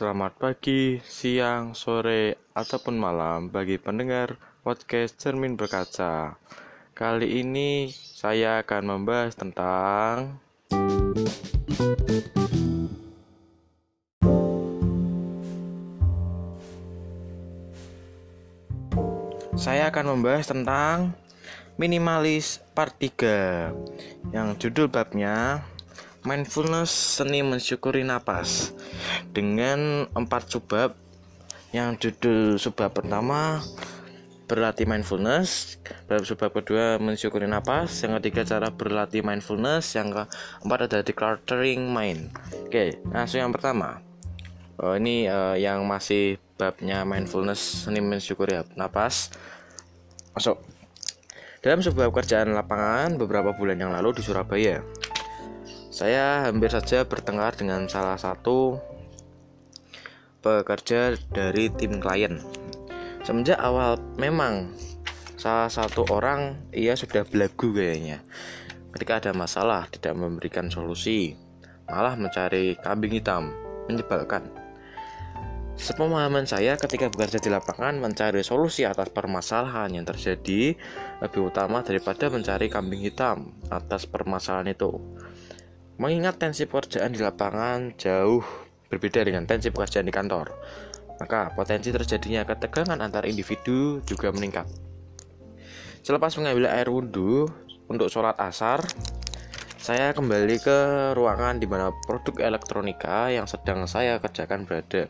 Selamat pagi, siang, sore, ataupun malam bagi pendengar podcast Cermin Berkaca. Kali ini saya akan membahas tentang Saya akan membahas tentang minimalis part 3 yang judul babnya mindfulness seni mensyukuri napas. Dengan empat subbab. Yang judul subbab pertama berlatih mindfulness. Bab subbab kedua mensyukuri napas. Yang ketiga cara berlatih mindfulness. Yang keempat ada decluttering mind. Oke langsung yang pertama. Oh, ini uh, yang masih babnya mindfulness seni mensyukuri napas. Masuk. Dalam sebuah pekerjaan lapangan beberapa bulan yang lalu di Surabaya saya hampir saja bertengkar dengan salah satu pekerja dari tim klien. Semenjak awal memang salah satu orang ia sudah belagu kayaknya. Ketika ada masalah tidak memberikan solusi, malah mencari kambing hitam, menyebalkan. Sepemahaman saya ketika bekerja di lapangan mencari solusi atas permasalahan yang terjadi lebih utama daripada mencari kambing hitam atas permasalahan itu. Mengingat tensi pekerjaan di lapangan jauh berbeda dengan tensi pekerjaan di kantor, maka potensi terjadinya ketegangan antar individu juga meningkat. Selepas mengambil air wudhu untuk sholat asar, saya kembali ke ruangan di mana produk elektronika yang sedang saya kerjakan berada.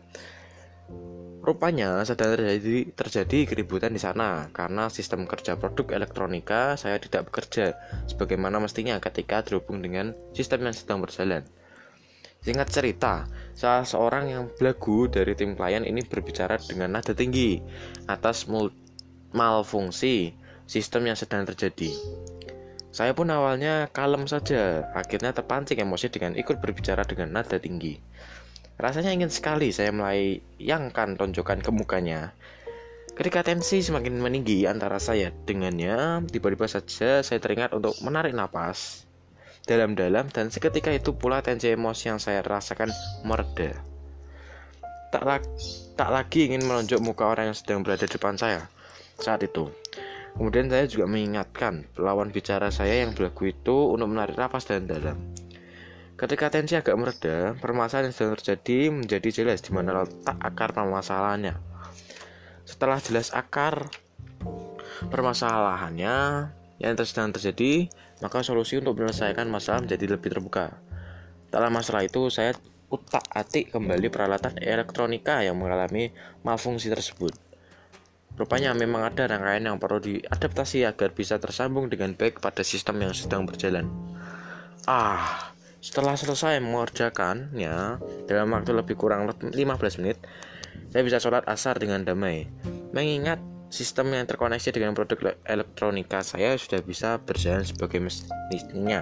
Rupanya sedang terjadi, terjadi keributan di sana karena sistem kerja produk elektronika saya tidak bekerja sebagaimana mestinya ketika terhubung dengan sistem yang sedang berjalan. Singkat cerita, salah seorang yang belagu dari tim klien ini berbicara dengan nada tinggi atas malfungsi sistem yang sedang terjadi. Saya pun awalnya kalem saja, akhirnya terpancing emosi dengan ikut berbicara dengan nada tinggi. Rasanya ingin sekali saya melayangkan tonjokan ke mukanya. Ketika tensi semakin meninggi antara saya dengannya, tiba-tiba saja saya teringat untuk menarik napas dalam-dalam dan seketika itu pula tensi emosi yang saya rasakan mereda. Tak, la tak lagi ingin menunjuk muka orang yang sedang berada di depan saya saat itu. Kemudian saya juga mengingatkan lawan bicara saya yang belagu itu untuk menarik napas dalam-dalam. Ketika tensi agak mereda, permasalahan yang sedang terjadi menjadi jelas di mana letak akar permasalahannya. Setelah jelas akar permasalahannya yang sedang terjadi, maka solusi untuk menyelesaikan masalah menjadi lebih terbuka. Tak lama setelah itu, saya utak-atik kembali peralatan elektronika yang mengalami malfungsi tersebut. Rupanya memang ada rangkaian yang perlu diadaptasi agar bisa tersambung dengan baik pada sistem yang sedang berjalan. Ah, setelah selesai mengerjakannya dalam waktu lebih kurang 15 menit, saya bisa sholat asar dengan damai. Mengingat sistem yang terkoneksi dengan produk elektronika saya sudah bisa berjalan sebagai mestinya.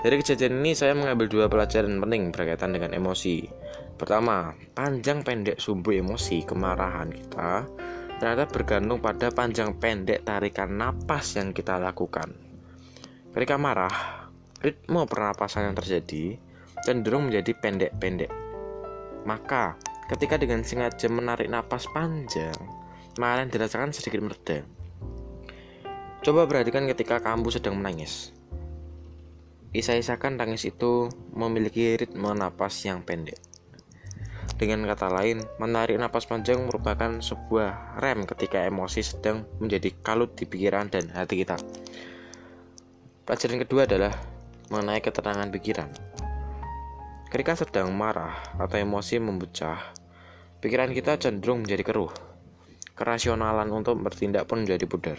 Dari kejadian ini saya mengambil dua pelajaran penting berkaitan dengan emosi. Pertama, panjang pendek sumbu emosi kemarahan kita ternyata bergantung pada panjang pendek tarikan napas yang kita lakukan. Ketika marah, ritme pernapasan yang terjadi cenderung menjadi pendek-pendek. Maka, ketika dengan sengaja menarik napas panjang, malah dirasakan sedikit mereda. Coba perhatikan ketika kamu sedang menangis. Isa-isakan tangis itu memiliki ritme napas yang pendek. Dengan kata lain, menarik napas panjang merupakan sebuah rem ketika emosi sedang menjadi kalut di pikiran dan hati kita. Pelajaran kedua adalah mengenai ketenangan pikiran. Ketika sedang marah atau emosi memecah, pikiran kita cenderung menjadi keruh. Kerasionalan untuk bertindak pun menjadi pudar.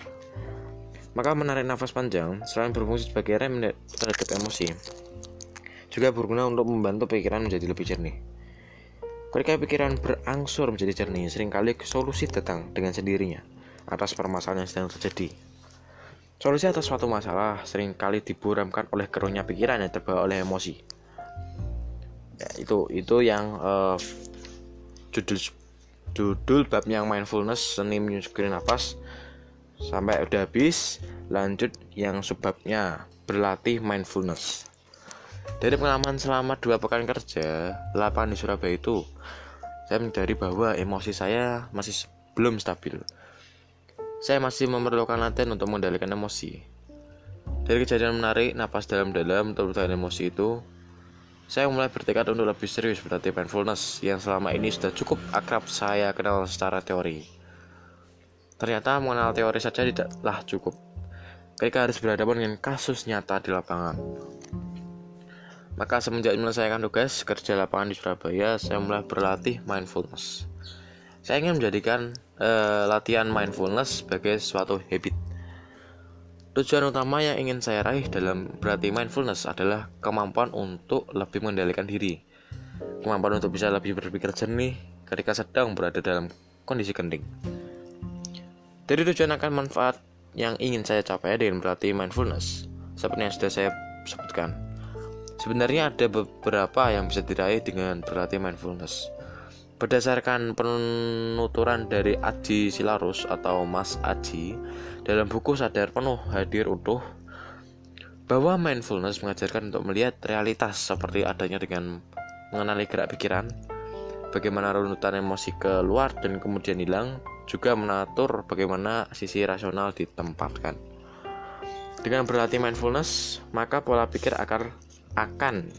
Maka menarik nafas panjang selain berfungsi sebagai rem terhadap emosi, juga berguna untuk membantu pikiran menjadi lebih jernih. Ketika pikiran berangsur menjadi jernih, sering kali solusi datang dengan sendirinya atas permasalahan yang sedang terjadi. Solusi atas suatu masalah sering kali diburamkan oleh keruhnya pikiran yang terbawa oleh emosi. Ya, itu itu yang uh, judul judul bab yang mindfulness seni menyusuri nafas sampai udah habis lanjut yang sebabnya berlatih mindfulness Dari pengalaman selama dua pekan kerja lapangan di Surabaya itu, saya menyadari bahwa emosi saya masih belum stabil. Saya masih memerlukan latihan untuk mengendalikan emosi. Dari kejadian menarik napas dalam-dalam untuk emosi itu, saya mulai bertekad untuk lebih serius berarti mindfulness yang selama ini sudah cukup akrab saya kenal secara teori. Ternyata mengenal teori saja tidaklah cukup. Ketika harus berhadapan dengan kasus nyata di lapangan. Maka semenjak menyelesaikan tugas kerja lapangan di Surabaya, saya mulai berlatih mindfulness. Saya ingin menjadikan uh, latihan mindfulness sebagai suatu habit. Tujuan utama yang ingin saya raih dalam berarti mindfulness adalah kemampuan untuk lebih mengendalikan diri. Kemampuan untuk bisa lebih berpikir jernih ketika sedang berada dalam kondisi genting. Dari tujuan akan manfaat yang ingin saya capai dengan berarti mindfulness, seperti yang sudah saya sebutkan. Sebenarnya ada beberapa yang bisa diraih dengan berlatih mindfulness. Berdasarkan penuturan dari Aji Silarus atau Mas Aji dalam buku Sadar Penuh Hadir Utuh bahwa mindfulness mengajarkan untuk melihat realitas seperti adanya dengan mengenali gerak pikiran, bagaimana runutan emosi keluar dan kemudian hilang, juga mengatur bagaimana sisi rasional ditempatkan. Dengan berlatih mindfulness, maka pola pikir akan akan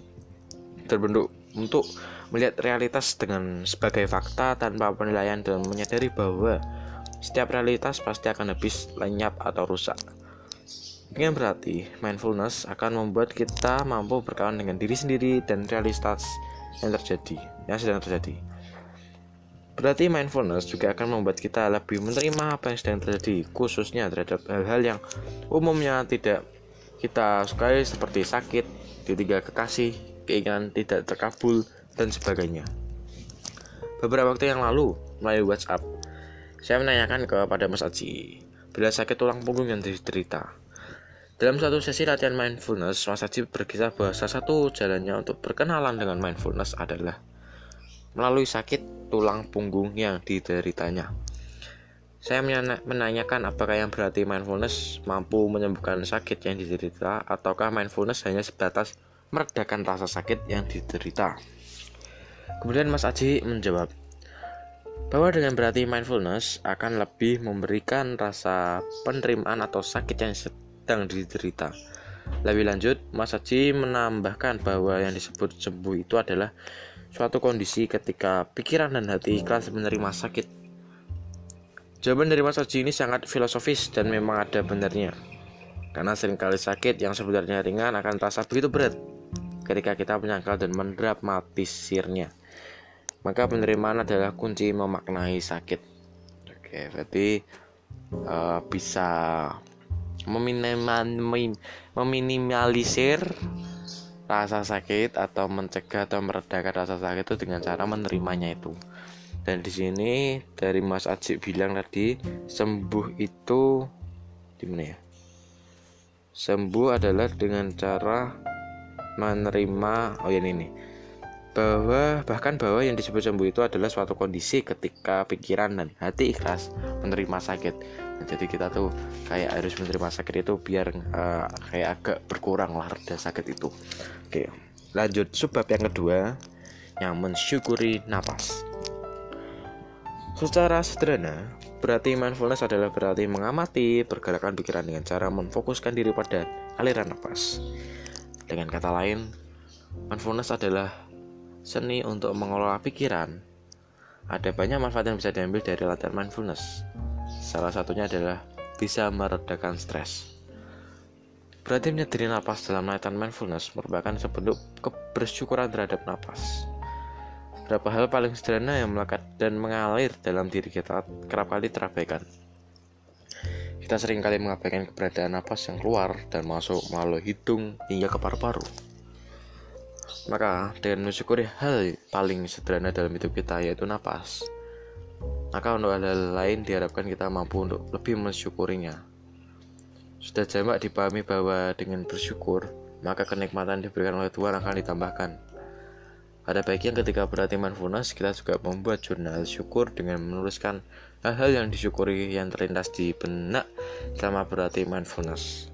terbentuk untuk melihat realitas dengan sebagai fakta tanpa penilaian dan menyadari bahwa setiap realitas pasti akan habis, lenyap, atau rusak. Dengan berarti, mindfulness akan membuat kita mampu berkawan dengan diri sendiri dan realitas yang terjadi, yang sedang terjadi. Berarti mindfulness juga akan membuat kita lebih menerima apa yang sedang terjadi, khususnya terhadap hal-hal yang umumnya tidak kita sukai seperti sakit, ditinggal kekasih, keinginan tidak terkabul, dan sebagainya. Beberapa waktu yang lalu, melalui WhatsApp, saya menanyakan kepada Mas Aji, bila sakit tulang punggung yang diderita. Dalam satu sesi latihan mindfulness, Mas Aji berkisah bahwa salah satu jalannya untuk berkenalan dengan mindfulness adalah melalui sakit tulang punggung yang dideritanya. Saya menanyakan apakah yang berarti mindfulness mampu menyembuhkan sakit yang diderita ataukah mindfulness hanya sebatas meredakan rasa sakit yang diderita. Kemudian Mas Aji menjawab bahwa dengan berarti mindfulness akan lebih memberikan rasa penerimaan atau sakit yang sedang diderita. Lebih lanjut, Mas Aji menambahkan bahwa yang disebut sembuh itu adalah suatu kondisi ketika pikiran dan hati ikhlas menerima sakit Jawaban dari Mas Haji ini sangat filosofis dan memang ada benarnya. Karena sering kali sakit yang sebenarnya ringan akan terasa begitu berat ketika kita menyangkal dan mendramatisirnya. Maka penerimaan adalah kunci memaknai sakit. Oke, berarti uh, bisa meminimalisir rasa sakit atau mencegah atau meredakan rasa sakit itu dengan cara menerimanya itu dan di sini dari Mas Ajik bilang tadi sembuh itu di mana ya sembuh adalah dengan cara menerima oh ya ini bahwa bahkan bahwa yang disebut sembuh itu adalah suatu kondisi ketika pikiran dan hati ikhlas menerima sakit. Nah, jadi kita tuh kayak harus menerima sakit itu biar uh, kayak agak berkurang lah reda sakit itu. Oke lanjut. Sebab yang kedua yang mensyukuri napas. Secara sederhana, berarti mindfulness adalah berarti mengamati pergerakan pikiran dengan cara memfokuskan diri pada aliran nafas. Dengan kata lain, mindfulness adalah seni untuk mengelola pikiran. Ada banyak manfaat yang bisa diambil dari latihan mindfulness. Salah satunya adalah bisa meredakan stres. Berarti menyadari nafas dalam latihan mindfulness merupakan sebentuk kebersyukuran terhadap nafas. Beberapa hal paling sederhana yang melekat dan mengalir dalam diri kita kerap kali terabaikan. Kita sering kali mengabaikan keberadaan napas yang keluar dan masuk melalui hidung hingga ke paru-paru. Maka dengan mensyukuri hal paling sederhana dalam hidup kita yaitu napas, maka untuk hal-hal lain diharapkan kita mampu untuk lebih mensyukurinya. Sudah jamak dipahami bahwa dengan bersyukur, maka kenikmatan diberikan oleh Tuhan akan ditambahkan ada baiknya ketika berarti mindfulness, kita juga membuat jurnal syukur dengan menuliskan hal-hal yang disyukuri yang terlintas di benak selama berarti mindfulness.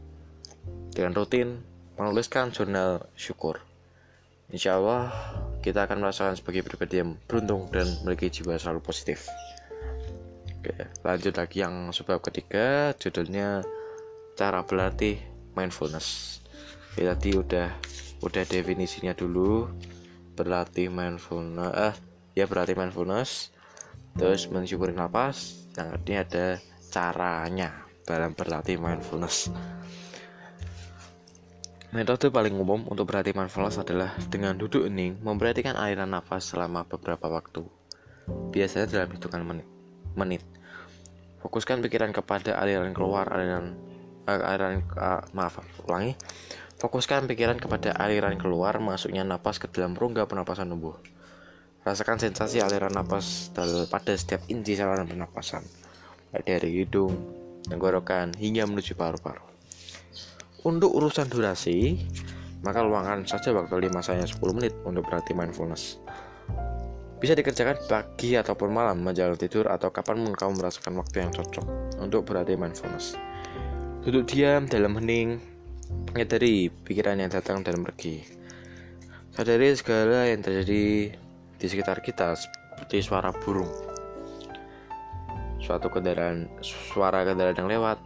Dengan rutin menuliskan jurnal syukur. insya Allah kita akan merasakan sebagai pribadi yang beruntung dan memiliki jiwa selalu positif. Oke, lanjut lagi yang sebab ketiga, judulnya cara berlatih mindfulness. Oke, tadi udah udah definisinya dulu berlatih mindfulness, eh ya berlatih mindfulness, terus mensyukuri nafas. Yang ini ada caranya dalam berlatih mindfulness. Metode paling umum untuk berlatih mindfulness adalah dengan duduk hening memperhatikan aliran nafas selama beberapa waktu. Biasanya dalam hitungan menit. menit. Fokuskan pikiran kepada aliran keluar, aliran uh, aliran uh, maaf, ulangi. Fokuskan pikiran kepada aliran keluar masuknya nafas ke dalam rongga pernapasan tubuh. Rasakan sensasi aliran nafas pada setiap inci saluran pernapasan, dari hidung, tenggorokan hingga menuju paru-paru. Untuk urusan durasi, maka luangkan saja waktu 5 sampai 10 menit untuk berlatih mindfulness. Bisa dikerjakan pagi ataupun malam menjelang tidur atau kapan pun kamu merasakan waktu yang cocok untuk berlatih mindfulness. Duduk diam dalam hening, menyadari pikiran yang datang dan pergi. Sadari segala yang terjadi di sekitar kita seperti suara burung, suatu kendaraan, suara kendaraan yang lewat,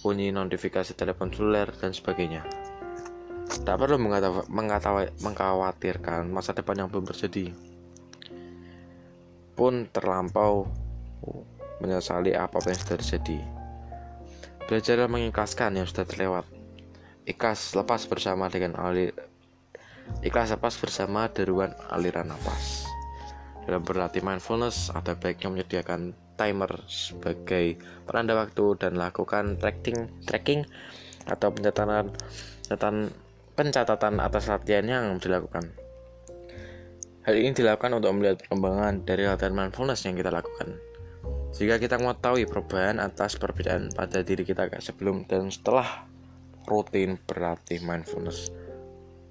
bunyi notifikasi telepon seluler, dan sebagainya. Tak perlu mengkhawatirkan masa depan yang belum terjadi. Pun terlampau menyesali apa yang sudah terjadi. Belajar mengikhlaskan yang sudah terlewat. Ikhlas lepas bersama dengan alir Ikhlas lepas bersama deruan aliran nafas. Dalam berlatih mindfulness, ada baiknya menyediakan timer sebagai penanda waktu dan lakukan tracking tracking atau pencatatan pencatatan pencatatan atas latihan yang dilakukan. Hal ini dilakukan untuk melihat perkembangan dari latihan mindfulness yang kita lakukan. Jika kita mengetahui perubahan atas perbedaan pada diri kita sebelum dan setelah rutin berlatih mindfulness.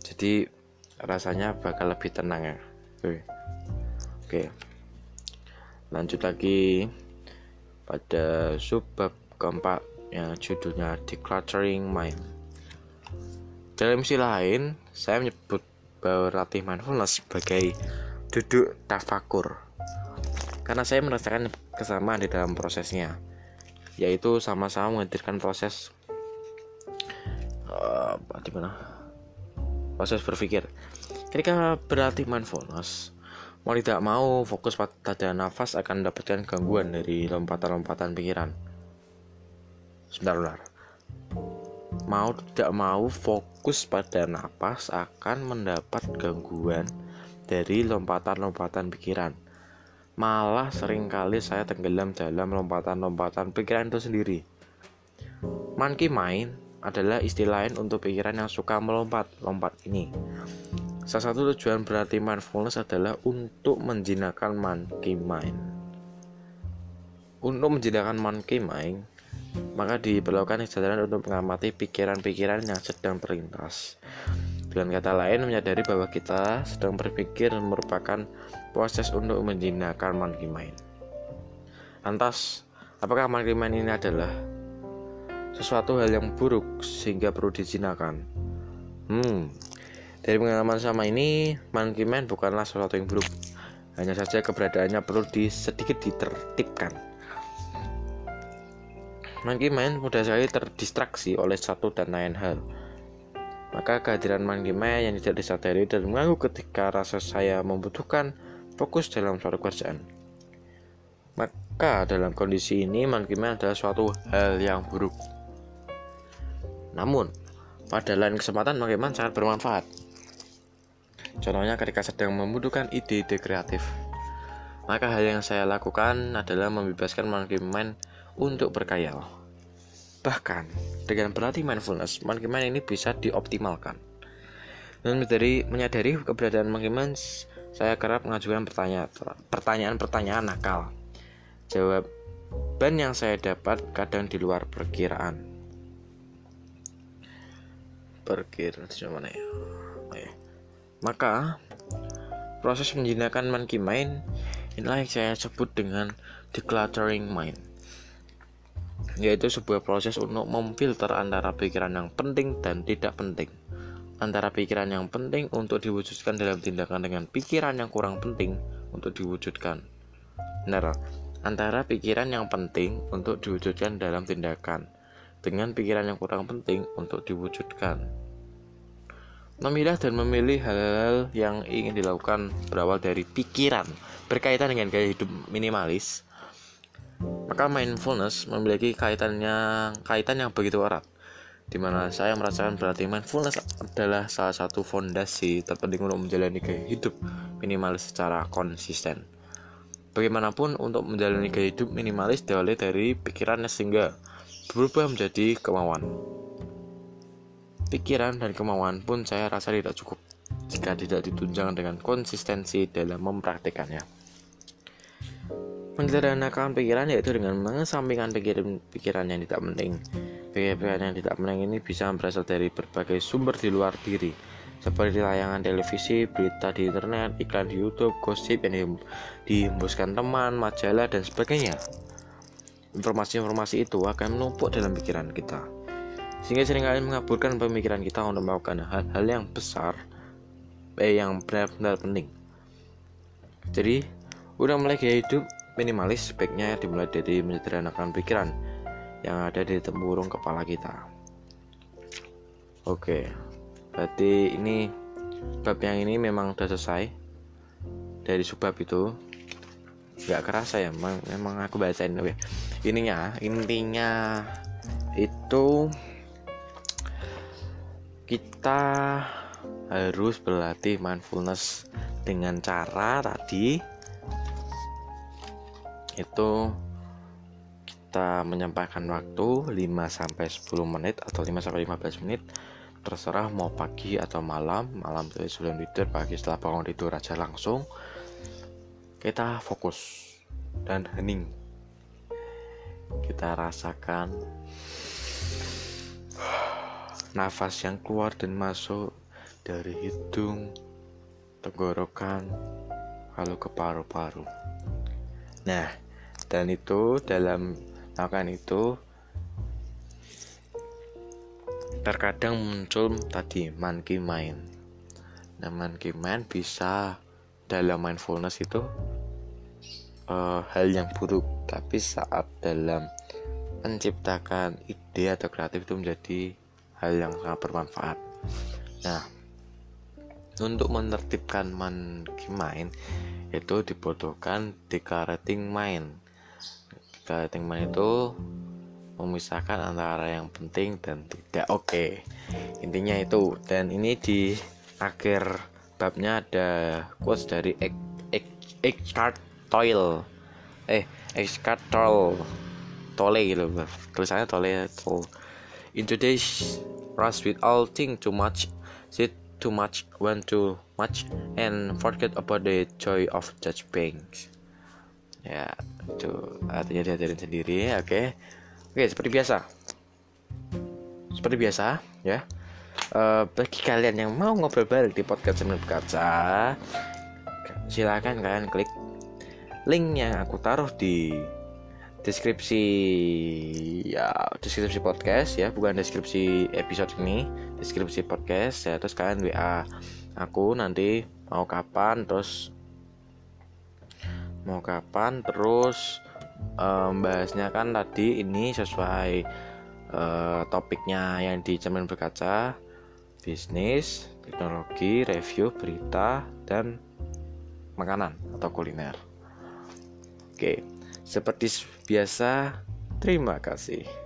Jadi rasanya bakal lebih tenang ya. Oke. Oke lanjut lagi pada subbab keempat yang judulnya decluttering mind dalam istilah lain saya menyebut bahwa latih mindfulness sebagai duduk tafakur karena saya merasakan kesamaan di dalam prosesnya yaitu sama-sama menghadirkan proses uh, di mana proses berpikir ketika berlatih mindfulness Mau tidak mau, fokus pada nafas akan mendapatkan gangguan dari lompatan-lompatan pikiran. Sebentar, sebentar. Mau tidak mau, fokus pada nafas akan mendapat gangguan dari lompatan-lompatan pikiran. Malah sering kali saya tenggelam dalam lompatan-lompatan pikiran itu sendiri. Monkey mind adalah istilah lain untuk pikiran yang suka melompat-lompat ini. Salah satu tujuan berarti mindfulness adalah untuk menjinakkan monkey mind. Untuk menjinakkan monkey mind, maka diperlukan kesadaran untuk mengamati pikiran-pikiran yang sedang terlintas. Dengan kata lain, menyadari bahwa kita sedang berpikir merupakan proses untuk menjinakkan monkey mind. Lantas, apakah monkey mind ini adalah sesuatu hal yang buruk sehingga perlu dijinakan? Hmm, dari pengalaman sama ini, Monkey Man bukanlah sesuatu yang buruk. Hanya saja keberadaannya perlu di, sedikit ditertibkan. Monkey Man mudah sekali terdistraksi oleh satu dan lain hal. Maka kehadiran Monkey Man yang tidak disadari dan mengganggu ketika rasa saya membutuhkan fokus dalam suatu kerjaan. Maka dalam kondisi ini Monkey Man adalah suatu hal yang buruk. Namun, pada lain kesempatan Monkey Man sangat bermanfaat Contohnya ketika sedang membutuhkan ide-ide kreatif. Maka hal yang saya lakukan adalah membebaskan monkey mind untuk berkayal. Bahkan, dengan berlatih mindfulness, monkey mind ini bisa dioptimalkan. Dan dari menyadari keberadaan monkey mind, saya kerap mengajukan pertanyaan-pertanyaan nakal. Jawaban yang saya dapat kadang di luar perkiraan. Perkiraan mana ya? Maka proses menjinakkan monkey mind inilah yang saya sebut dengan decluttering mind yaitu sebuah proses untuk memfilter antara pikiran yang penting dan tidak penting antara pikiran yang penting untuk diwujudkan dalam tindakan dengan pikiran yang kurang penting untuk diwujudkan. Benar, antara pikiran yang penting untuk diwujudkan dalam tindakan dengan pikiran yang kurang penting untuk diwujudkan. Memilah dan memilih hal-hal yang ingin dilakukan berawal dari pikiran berkaitan dengan gaya hidup minimalis. Maka mindfulness memiliki kaitannya kaitan yang begitu erat di mana saya merasakan berarti mindfulness adalah salah satu fondasi terpenting untuk menjalani gaya hidup minimalis secara konsisten. Bagaimanapun untuk menjalani gaya hidup minimalis diawali dari pikirannya sehingga berubah menjadi kemauan. Pikiran dan kemauan pun saya rasa tidak cukup jika tidak ditunjang dengan konsistensi dalam mempraktikannya. Menyederhanakan pikiran yaitu dengan mengesampingkan pikiran-pikiran yang tidak penting. Pikiran-pikiran yang tidak penting ini bisa berasal dari berbagai sumber di luar diri, seperti tayangan televisi, berita di internet, iklan di YouTube, gosip yang dihembuskan teman, majalah, dan sebagainya. Informasi-informasi itu akan menumpuk dalam pikiran kita, sehingga sering kali mengaburkan pemikiran kita untuk melakukan hal-hal yang besar, eh, yang benar-benar penting. Jadi, udah mulai gaya hidup Minimalis sebaiknya dimulai dari menyederhanakan pikiran yang ada di tempurung kepala kita. Oke, berarti ini bab yang ini memang sudah selesai dari subbab itu nggak kerasa ya memang, memang aku bacain oke ininya intinya itu kita harus berlatih mindfulness dengan cara tadi. Itu kita menyampaikan waktu 5 sampai 10 menit atau 5 sampai 15 menit. Terserah mau pagi atau malam malam itu sebelum tidur pagi setelah bangun tidur aja langsung kita fokus dan hening. Kita rasakan nafas yang keluar dan masuk dari hidung tenggorokan lalu ke paru-paru. Nah dan itu dalam melakukan itu terkadang muncul tadi monkey mind. Nah monkey mind bisa dalam mindfulness itu uh, hal yang buruk. Tapi saat dalam menciptakan ide atau kreatif itu menjadi hal yang sangat bermanfaat. Nah untuk menertibkan monkey mind itu dibutuhkan decarating mind. Guiding mind itu memisahkan antara yang penting dan tidak. Oke okay. intinya itu. Dan ini di akhir babnya ada quotes dari Eckhart Tolle eh Eckhart Tolle Tolle gitu tulisannya Tolle Tolle in today's rush with all think too much sit too much want too much and forget about the joy of just being ya itu artinya diajarin sendiri oke. Okay. oke okay, seperti biasa. Seperti biasa ya. Uh, bagi kalian yang mau ngobrol bareng di podcast sambil berkaca silakan kalian klik link yang aku taruh di deskripsi ya deskripsi podcast ya. Bukan deskripsi episode ini deskripsi podcast ya. Terus kalian WA aku nanti mau kapan terus mau kapan terus um, bahasnya kan tadi ini sesuai uh, topiknya yang di cermin berkaca. Bisnis teknologi review berita dan makanan atau kuliner oke seperti biasa terima kasih